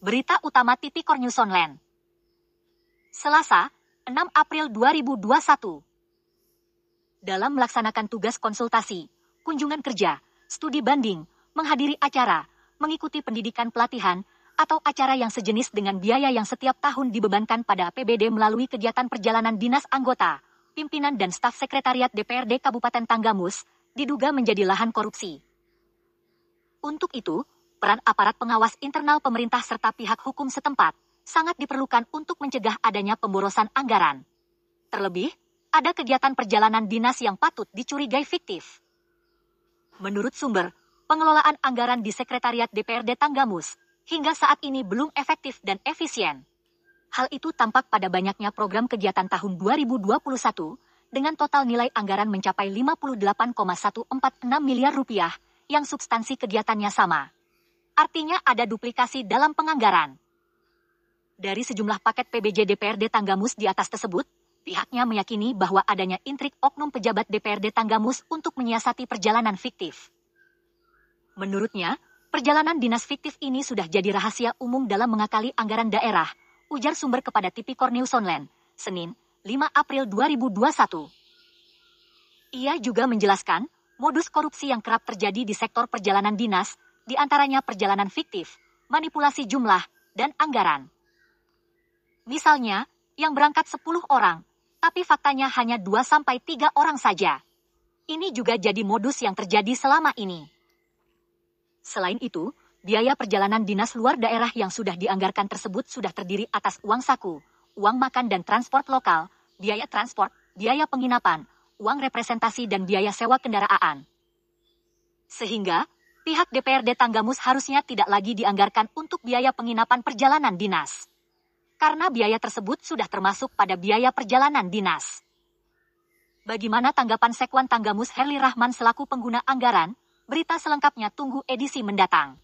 Berita utama Tipikor News Online. Selasa, 6 April 2021. Dalam melaksanakan tugas konsultasi, kunjungan kerja, studi banding, menghadiri acara, mengikuti pendidikan pelatihan, atau acara yang sejenis dengan biaya yang setiap tahun dibebankan pada APBD melalui kegiatan perjalanan dinas anggota, pimpinan dan staf sekretariat DPRD Kabupaten Tanggamus, diduga menjadi lahan korupsi. Untuk itu, peran aparat pengawas internal pemerintah serta pihak hukum setempat sangat diperlukan untuk mencegah adanya pemborosan anggaran. Terlebih, ada kegiatan perjalanan dinas yang patut dicurigai fiktif. Menurut sumber, pengelolaan anggaran di Sekretariat DPRD Tanggamus hingga saat ini belum efektif dan efisien. Hal itu tampak pada banyaknya program kegiatan tahun 2021 dengan total nilai anggaran mencapai 58,146 miliar rupiah yang substansi kegiatannya sama. Artinya ada duplikasi dalam penganggaran. Dari sejumlah paket PBJ DPRD Tanggamus di atas tersebut, pihaknya meyakini bahwa adanya intrik oknum pejabat DPRD Tanggamus untuk menyiasati perjalanan fiktif. Menurutnya, perjalanan dinas fiktif ini sudah jadi rahasia umum dalam mengakali anggaran daerah, ujar sumber kepada TV News Online, Senin, 5 April 2021. Ia juga menjelaskan, modus korupsi yang kerap terjadi di sektor perjalanan dinas, di antaranya perjalanan fiktif, manipulasi jumlah, dan anggaran. Misalnya, yang berangkat 10 orang, tapi faktanya hanya 2-3 orang saja. Ini juga jadi modus yang terjadi selama ini. Selain itu, biaya perjalanan dinas luar daerah yang sudah dianggarkan tersebut sudah terdiri atas uang saku, uang makan dan transport lokal, biaya transport, biaya penginapan, uang representasi dan biaya sewa kendaraan. Sehingga, pihak DPRD Tanggamus harusnya tidak lagi dianggarkan untuk biaya penginapan perjalanan dinas. Karena biaya tersebut sudah termasuk pada biaya perjalanan dinas. Bagaimana tanggapan Sekwan Tanggamus Herli Rahman selaku pengguna anggaran? Berita selengkapnya tunggu edisi mendatang.